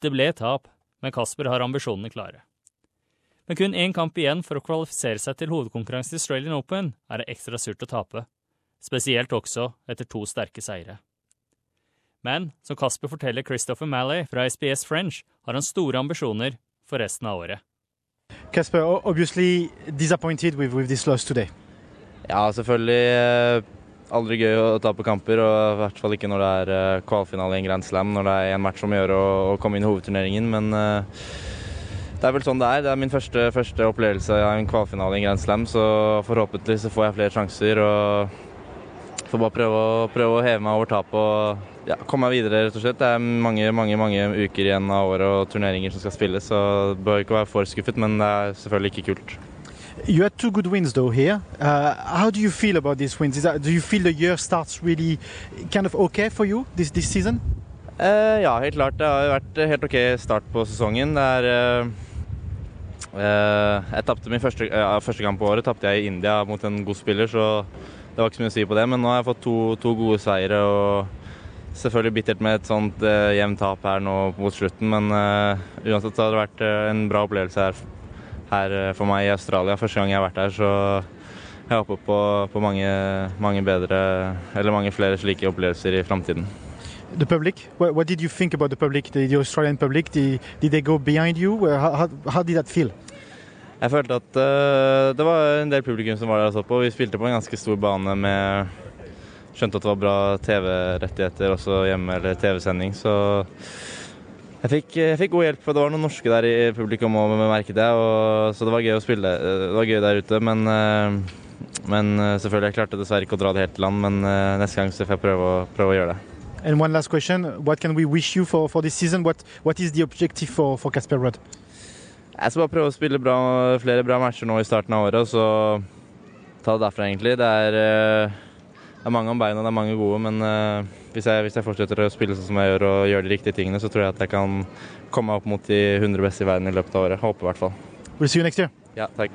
Det ble tap, men Kasper har ambisjonene klare. Med kun én kamp igjen for å kvalifisere seg til hovedkonkurransen i Australian Open, er det ekstra surt å tape. Spesielt også etter to sterke seire. Men som Kasper forteller Christopher Malley fra SBS French, har han store ambisjoner for resten av året. Kasper, obviously disappointed with, with this loss today. Ja, selvfølgelig. Aldri gøy å tape kamper, og i hvert fall ikke når det er eh, kvalfinale i en Grand Slam, når det er en match om å å, komme inn i hovedturneringen. Men eh, det er vel sånn det er. Det er min første, første opplevelse av en kvalfinale i en Grand Slam, så forhåpentlig så får jeg flere sjanser. og Får bare prøve å, prøve å heve meg over tapet og ja, komme meg videre, rett og slett. Det er mange mange, mange uker igjen av året og turneringer som skal spilles, så bør ikke være for skuffet, men det er selvfølgelig ikke kult. You had two good wins though here. Uh, how do you feel about these wins? That, do you feel the year starts really kind of okay for you this, this season? Uh, ja, helt klart. Det har vært vært helt OK start på sesongen. Det er uh, eh, Jeg min første, første kamp på året tapte jeg i India mot en god spiller, så det var ikke så mye å si på det. Men nå har jeg fått to, to gode seire og selvfølgelig bittert med et sånt uh, jevnt tap her nå mot slutten. Men uh, uansett så har det vært uh, en bra opplevelse her, her eh, for meg i Australia. Første gang jeg har vært her, så jeg håper på, på mange, mange bedre, eller mange flere slike opplevelser i framtiden. The public? What, what did you think about the public, the, the Australian public? The, did they go behind you? Uh, How, how, how did that feel? Jeg følte at uh, det var en del publikum som var der og så på. Vi spilte på en ganske stor bane med Skjønte at det var bra TV-rettigheter også hjemme, eller TV-sending, så jeg fikk, jeg fikk god hjelp. for Det var noen norske der i publikum òg, merket jeg. Og, så det var gøy å spille. Det var gøy der ute, men eh, men eh, selvfølgelig, jeg klarte dessverre ikke å dra det helt til land, men eh, neste gang så får jeg prøve å, prøve å gjøre det. And one last question: What can we wish you for, for this season? What What is the objective for for Casper Rudd? Jeg skal bare prøve å spille bra, flere bra matcher nå i starten av året, og så ta det derfra, egentlig. Det er, det er mange om beina, det er mange gode, men uh, hvis jeg, hvis jeg fortsetter å spille sånn som jeg gjør og gjøre de riktige tingene, så tror jeg at jeg kan komme meg opp mot de 100 beste i verden i løpet av året. Håper i hvert fall. We'll see you next year. Ja, takk.